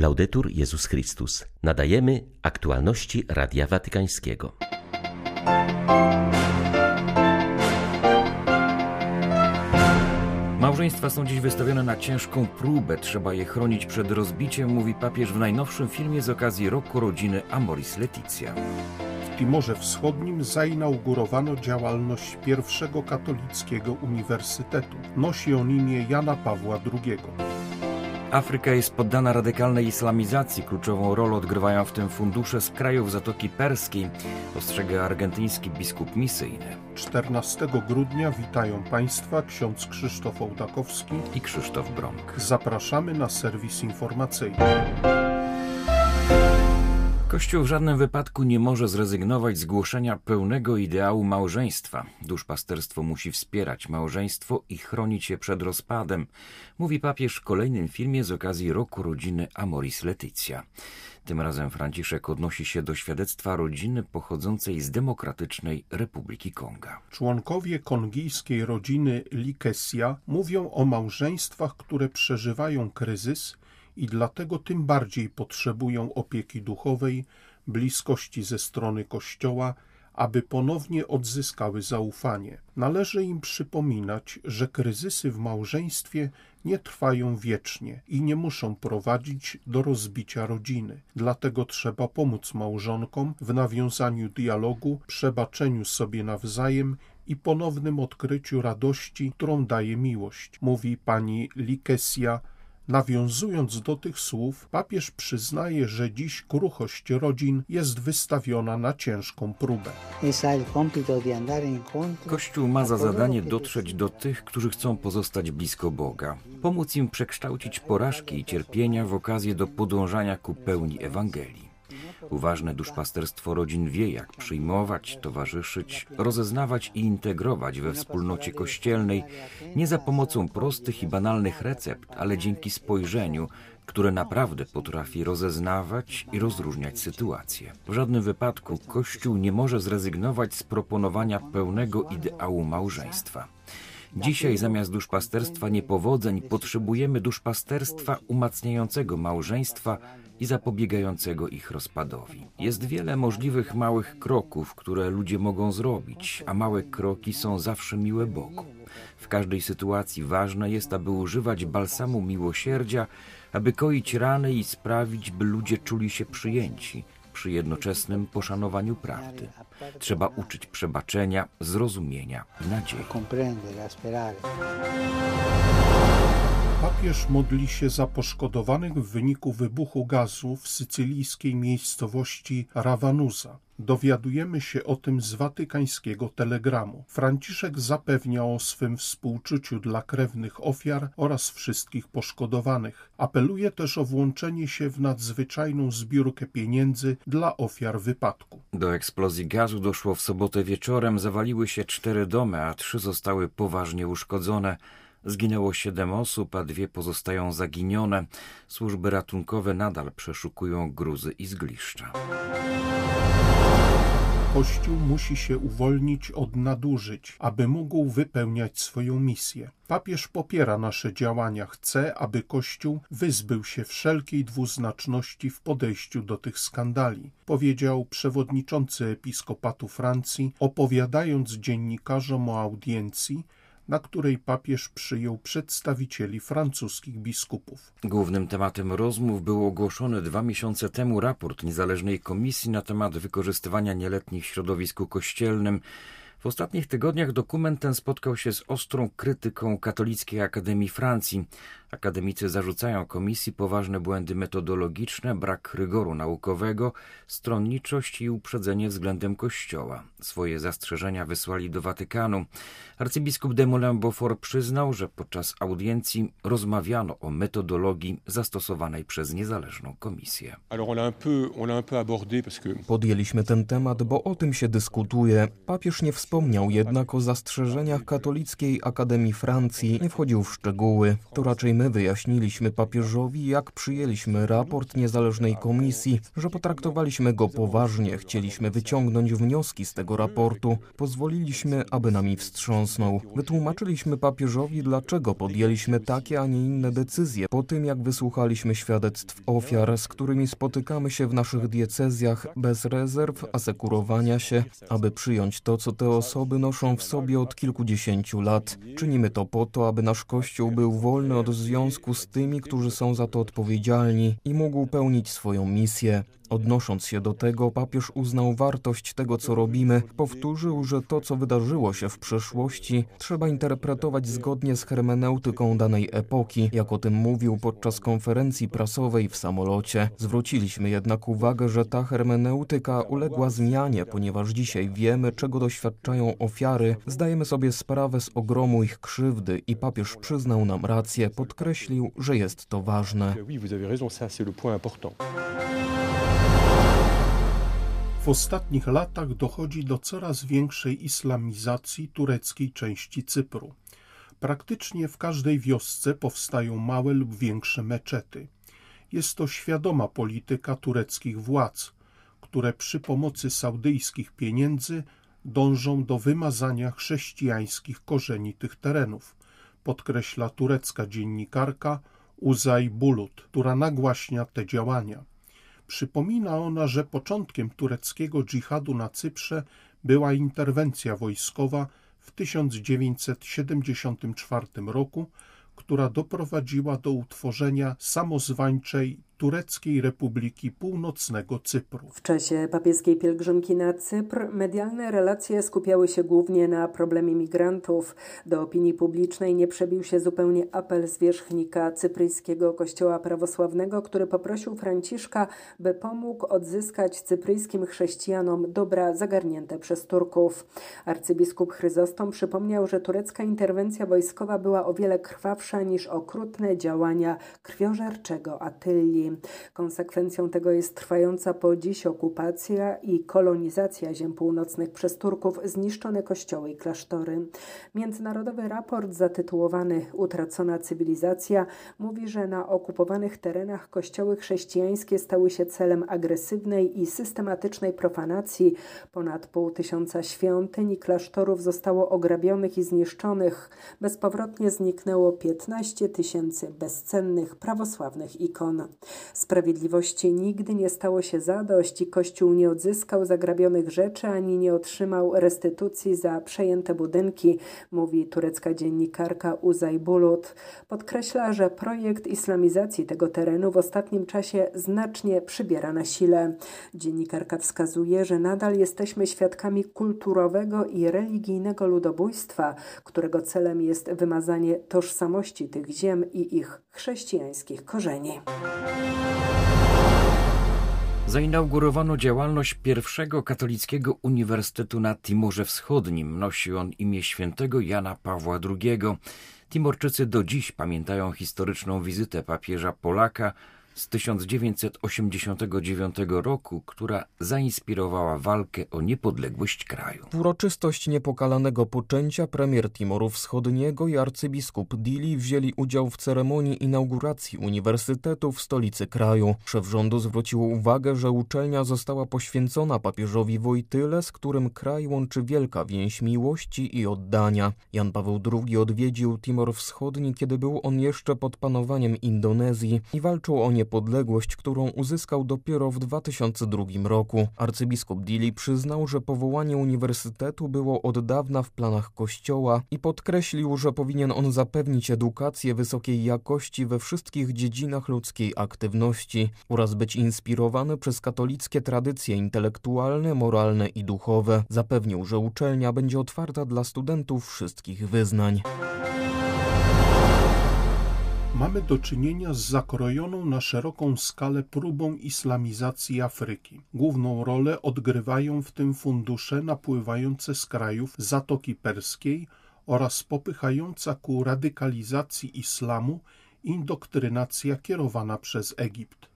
Laudetur Jezus Chrystus. Nadajemy aktualności Radia Watykańskiego. Małżeństwa są dziś wystawione na ciężką próbę. Trzeba je chronić przed rozbiciem, mówi papież w najnowszym filmie z okazji roku rodziny Amoris Leticia. W Timorze Wschodnim zainaugurowano działalność pierwszego katolickiego uniwersytetu. Nosi on imię Jana Pawła II. Afryka jest poddana radykalnej islamizacji. Kluczową rolę odgrywają w tym fundusze z krajów Zatoki Perskiej, ostrzega argentyński biskup misyjny. 14 grudnia witają Państwa ksiądz Krzysztof Ołtakowski i Krzysztof Brąk. Zapraszamy na serwis informacyjny. Kościół w żadnym wypadku nie może zrezygnować z głoszenia pełnego ideału małżeństwa. Duszpasterstwo musi wspierać małżeństwo i chronić je przed rozpadem, mówi papież w kolejnym filmie z okazji roku rodziny Amoris Leticia. Tym razem Franciszek odnosi się do świadectwa rodziny pochodzącej z Demokratycznej Republiki Konga. Członkowie kongijskiej rodziny Likesia mówią o małżeństwach, które przeżywają kryzys i dlatego tym bardziej potrzebują opieki duchowej, bliskości ze strony Kościoła, aby ponownie odzyskały zaufanie. Należy im przypominać, że kryzysy w małżeństwie nie trwają wiecznie i nie muszą prowadzić do rozbicia rodziny. Dlatego trzeba pomóc małżonkom w nawiązaniu dialogu, przebaczeniu sobie nawzajem i ponownym odkryciu radości, którą daje miłość, mówi pani Likesia Nawiązując do tych słów, papież przyznaje, że dziś kruchość rodzin jest wystawiona na ciężką próbę. Kościół ma za zadanie dotrzeć do tych, którzy chcą pozostać blisko Boga, pomóc im przekształcić porażki i cierpienia w okazję do podążania ku pełni Ewangelii. Uważne duszpasterstwo rodzin wie, jak przyjmować, towarzyszyć, rozeznawać i integrować we wspólnocie kościelnej nie za pomocą prostych i banalnych recept, ale dzięki spojrzeniu, które naprawdę potrafi rozeznawać i rozróżniać sytuacje. W żadnym wypadku Kościół nie może zrezygnować z proponowania pełnego ideału małżeństwa. Dzisiaj zamiast duszpasterstwa niepowodzeń potrzebujemy duszpasterstwa umacniającego małżeństwa i zapobiegającego ich rozpadowi. Jest wiele możliwych małych kroków, które ludzie mogą zrobić, a małe kroki są zawsze miłe Bogu. W każdej sytuacji ważne jest, aby używać balsamu miłosierdzia, aby koić rany i sprawić, by ludzie czuli się przyjęci przy jednoczesnym poszanowaniu prawdy. Trzeba uczyć przebaczenia, zrozumienia i nadziei. Papież modli się za poszkodowanych w wyniku wybuchu gazu w sycylijskiej miejscowości Ravanusa. Dowiadujemy się o tym z watykańskiego telegramu. Franciszek zapewnia o swym współczuciu dla krewnych ofiar oraz wszystkich poszkodowanych. Apeluje też o włączenie się w nadzwyczajną zbiórkę pieniędzy dla ofiar wypadku. Do eksplozji gazu doszło w sobotę wieczorem. Zawaliły się cztery domy, a trzy zostały poważnie uszkodzone. Zginęło siedem osób, a dwie pozostają zaginione. Służby ratunkowe nadal przeszukują gruzy i zgliszcza. Kościół musi się uwolnić od nadużyć, aby mógł wypełniać swoją misję. Papież popiera nasze działania, chce, aby Kościół wyzbył się wszelkiej dwuznaczności w podejściu do tych skandali, powiedział przewodniczący episkopatu Francji, opowiadając dziennikarzom o audiencji, na której papież przyjął przedstawicieli francuskich biskupów. Głównym tematem rozmów był ogłoszony dwa miesiące temu raport niezależnej komisji na temat wykorzystywania nieletnich w środowisku kościelnym w ostatnich tygodniach dokument ten spotkał się z ostrą krytyką Katolickiej Akademii Francji. Akademicy zarzucają komisji poważne błędy metodologiczne, brak rygoru naukowego, stronniczość i uprzedzenie względem Kościoła. Swoje zastrzeżenia wysłali do Watykanu. Arcybiskup de Moulin-Beaufort przyznał, że podczas audiencji rozmawiano o metodologii zastosowanej przez niezależną komisję. Podjęliśmy ten temat, bo o tym się dyskutuje. Papież nie wspomniał Wspomniał jednak o zastrzeżeniach Katolickiej Akademii Francji, nie wchodził w szczegóły. To raczej my wyjaśniliśmy papieżowi, jak przyjęliśmy raport niezależnej komisji, że potraktowaliśmy go poważnie, chcieliśmy wyciągnąć wnioski z tego raportu, pozwoliliśmy, aby nami wstrząsnął. Wytłumaczyliśmy papieżowi, dlaczego podjęliśmy takie, a nie inne decyzje, po tym jak wysłuchaliśmy świadectw ofiar, z którymi spotykamy się w naszych diecezjach bez rezerw, asekurowania się, aby przyjąć to, co te osoby noszą w sobie od kilkudziesięciu lat. Czynimy to po to, aby nasz Kościół był wolny od związku z tymi, którzy są za to odpowiedzialni i mógł pełnić swoją misję. Odnosząc się do tego, papież uznał wartość tego, co robimy. Powtórzył, że to, co wydarzyło się w przeszłości, trzeba interpretować zgodnie z hermeneutyką danej epoki, jak o tym mówił podczas konferencji prasowej w samolocie. Zwróciliśmy jednak uwagę, że ta hermeneutyka uległa zmianie, ponieważ dzisiaj wiemy, czego doświadczają ofiary, zdajemy sobie sprawę z ogromu ich krzywdy i papież przyznał nam rację, podkreślił, że jest to ważne. W ostatnich latach dochodzi do coraz większej islamizacji tureckiej części Cypru. Praktycznie w każdej wiosce powstają małe lub większe meczety. Jest to świadoma polityka tureckich władz, które przy pomocy saudyjskich pieniędzy dążą do wymazania chrześcijańskich korzeni tych terenów, podkreśla turecka dziennikarka Uzay Bulut, która nagłaśnia te działania. Przypomina ona, że początkiem tureckiego dżihadu na Cyprze była interwencja wojskowa w 1974 roku, która doprowadziła do utworzenia samozwańczej Tureckiej Republiki Północnego Cypru. W czasie papieskiej pielgrzymki na Cypr medialne relacje skupiały się głównie na problemie migrantów. Do opinii publicznej nie przebił się zupełnie apel zwierzchnika cypryjskiego kościoła prawosławnego, który poprosił Franciszka, by pomógł odzyskać cypryjskim chrześcijanom dobra zagarnięte przez Turków. Arcybiskup Chryzostom przypomniał, że turecka interwencja wojskowa była o wiele krwawsza niż okrutne działania krwiożerczego Konsekwencją tego jest trwająca po dziś okupacja i kolonizacja ziem północnych przez Turków, zniszczone kościoły i klasztory. Międzynarodowy raport zatytułowany Utracona cywilizacja mówi, że na okupowanych terenach kościoły chrześcijańskie stały się celem agresywnej i systematycznej profanacji. Ponad pół tysiąca świątyń i klasztorów zostało ograbionych i zniszczonych. Bezpowrotnie zniknęło 15 tysięcy bezcennych prawosławnych ikon. Sprawiedliwości nigdy nie stało się zadość i Kościół nie odzyskał zagrabionych rzeczy ani nie otrzymał restytucji za przejęte budynki, mówi turecka dziennikarka Uzay Bulut. Podkreśla, że projekt islamizacji tego terenu w ostatnim czasie znacznie przybiera na sile. Dziennikarka wskazuje, że nadal jesteśmy świadkami kulturowego i religijnego ludobójstwa, którego celem jest wymazanie tożsamości tych ziem i ich chrześcijańskich korzeni. Zainaugurowano działalność pierwszego katolickiego uniwersytetu na Timorze Wschodnim. Nosi on imię świętego Jana Pawła II. Timorczycy do dziś pamiętają historyczną wizytę papieża Polaka z 1989 roku, która zainspirowała walkę o niepodległość kraju. W uroczystość niepokalanego poczęcia premier Timoru Wschodniego i arcybiskup Dili wzięli udział w ceremonii inauguracji uniwersytetu w stolicy kraju. Szef rządu zwrócił uwagę, że uczelnia została poświęcona papieżowi Wojtyle, z którym kraj łączy wielka więź miłości i oddania. Jan Paweł II odwiedził Timor Wschodni, kiedy był on jeszcze pod panowaniem Indonezji i walczył o niepodległość, którą uzyskał dopiero w 2002 roku. Arcybiskup Dili przyznał, że powołanie uniwersytetu było od dawna w planach kościoła i podkreślił, że powinien on zapewnić edukację wysokiej jakości we wszystkich dziedzinach ludzkiej aktywności oraz być inspirowany przez katolickie tradycje intelektualne, moralne i duchowe. Zapewnił, że uczelnia będzie otwarta dla studentów wszystkich wyznań mamy do czynienia z zakrojoną na szeroką skalę próbą islamizacji Afryki. Główną rolę odgrywają w tym fundusze napływające z krajów Zatoki Perskiej oraz popychająca ku radykalizacji islamu indoktrynacja kierowana przez Egipt.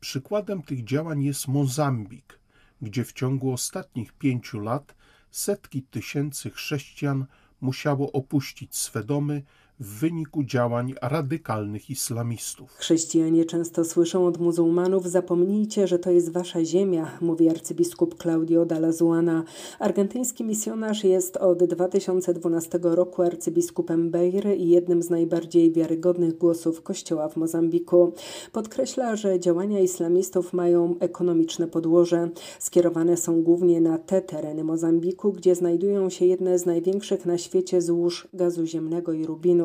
Przykładem tych działań jest Mozambik, gdzie w ciągu ostatnich pięciu lat setki tysięcy chrześcijan musiało opuścić swe domy w wyniku działań radykalnych islamistów. Chrześcijanie często słyszą od muzułmanów: Zapomnijcie, że to jest wasza ziemia, mówi arcybiskup Claudio Dalla Argentyński misjonarz jest od 2012 roku arcybiskupem Beiry i jednym z najbardziej wiarygodnych głosów kościoła w Mozambiku. Podkreśla, że działania islamistów mają ekonomiczne podłoże. Skierowane są głównie na te tereny Mozambiku, gdzie znajdują się jedne z największych na świecie złóż gazu ziemnego i rubinu.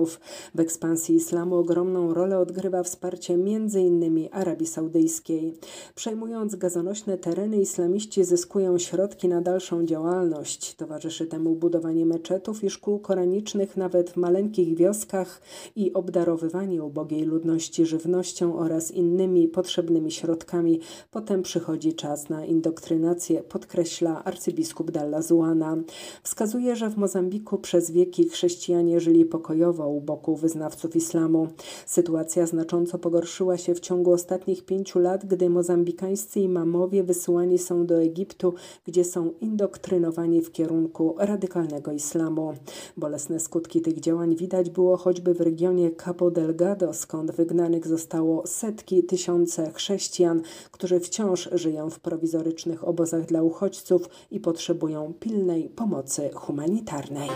W ekspansji islamu ogromną rolę odgrywa wsparcie m.in. Arabii Saudyjskiej. Przejmując gazonośne tereny, islamiści zyskują środki na dalszą działalność. Towarzyszy temu budowanie meczetów i szkół koranicznych nawet w maleńkich wioskach i obdarowywanie ubogiej ludności żywnością oraz innymi potrzebnymi środkami. Potem przychodzi czas na indoktrynację, podkreśla arcybiskup Dalla Zuana. Wskazuje, że w Mozambiku przez wieki chrześcijanie żyli pokojowo, u boku wyznawców islamu. Sytuacja znacząco pogorszyła się w ciągu ostatnich pięciu lat, gdy mozambikańscy imamowie wysyłani są do Egiptu, gdzie są indoktrynowani w kierunku radykalnego islamu. Bolesne skutki tych działań widać było choćby w regionie Cabo Delgado, skąd wygnanych zostało setki, tysiące chrześcijan, którzy wciąż żyją w prowizorycznych obozach dla uchodźców i potrzebują pilnej pomocy humanitarnej.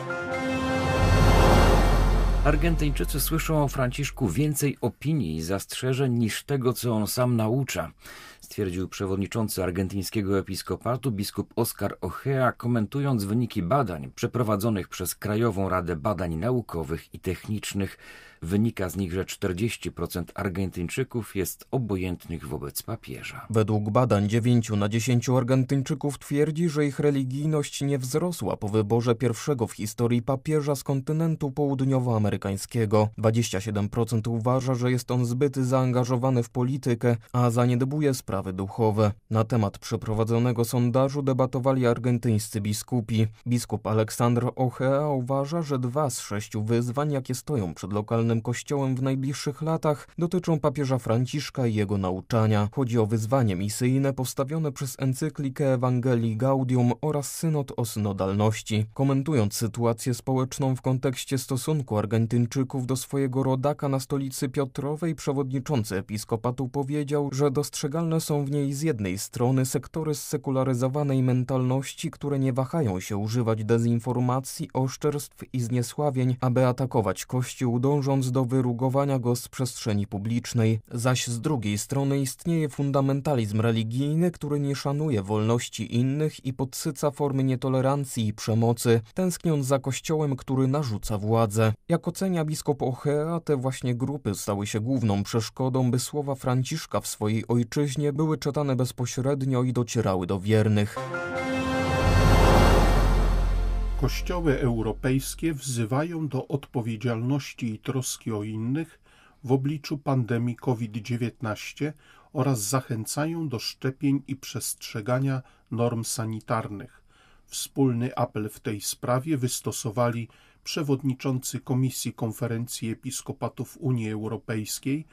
Argentyńczycy słyszą o Franciszku więcej opinii i zastrzeżeń niż tego, co on sam naucza, stwierdził przewodniczący argentyńskiego episkopatu biskup Oscar Ojea, komentując wyniki badań przeprowadzonych przez Krajową Radę Badań Naukowych i Technicznych Wynika z nich, że 40% Argentyńczyków jest obojętnych wobec papieża. Według badań 9 na 10 Argentyńczyków twierdzi, że ich religijność nie wzrosła po wyborze pierwszego w historii papieża z kontynentu południowoamerykańskiego. 27% uważa, że jest on zbyt zaangażowany w politykę, a zaniedbuje sprawy duchowe. Na temat przeprowadzonego sondażu debatowali argentyńscy biskupi. Biskup Aleksandr Ochea uważa, że dwa z sześciu wyzwań, jakie stoją przed lokalnym Kościołem w najbliższych latach dotyczą papieża Franciszka i jego nauczania. Chodzi o wyzwanie misyjne postawione przez encyklikę Ewangelii Gaudium oraz synod o synodalności. Komentując sytuację społeczną w kontekście stosunku Argentyńczyków do swojego rodaka na stolicy Piotrowej, przewodniczący episkopatu powiedział, że dostrzegalne są w niej z jednej strony sektory zsekularyzowanej mentalności, które nie wahają się używać dezinformacji, oszczerstw i zniesławień, aby atakować Kościół, dążąc do wyrugowania go z przestrzeni publicznej, zaś z drugiej strony istnieje fundamentalizm religijny, który nie szanuje wolności innych i podsyca formy nietolerancji i przemocy, tęskniąc za kościołem, który narzuca władzę. Jak ocenia biskup Ochea, te właśnie grupy stały się główną przeszkodą, by słowa Franciszka w swojej ojczyźnie były czytane bezpośrednio i docierały do wiernych. Kościoły europejskie wzywają do odpowiedzialności i troski o innych w obliczu pandemii COVID-19 oraz zachęcają do szczepień i przestrzegania norm sanitarnych. Wspólny apel w tej sprawie wystosowali przewodniczący Komisji Konferencji Episkopatów Unii Europejskiej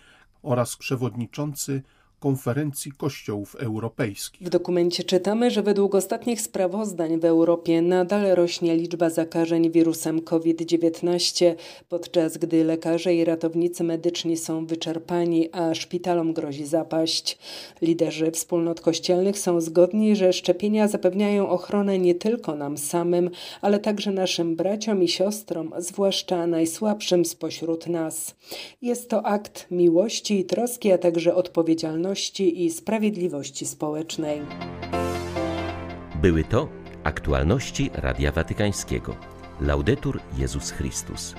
oraz przewodniczący Konferencji Kościołów Europejskich. W dokumencie czytamy, że według ostatnich sprawozdań w Europie nadal rośnie liczba zakażeń wirusem COVID-19, podczas gdy lekarze i ratownicy medyczni są wyczerpani, a szpitalom grozi zapaść. Liderzy wspólnot kościelnych są zgodni, że szczepienia zapewniają ochronę nie tylko nam samym, ale także naszym braciom i siostrom, zwłaszcza najsłabszym spośród nas. Jest to akt miłości i troski, a także odpowiedzialności i Sprawiedliwości Społecznej. Były to aktualności Radia Watykańskiego. Laudetur Jezus Chrystus.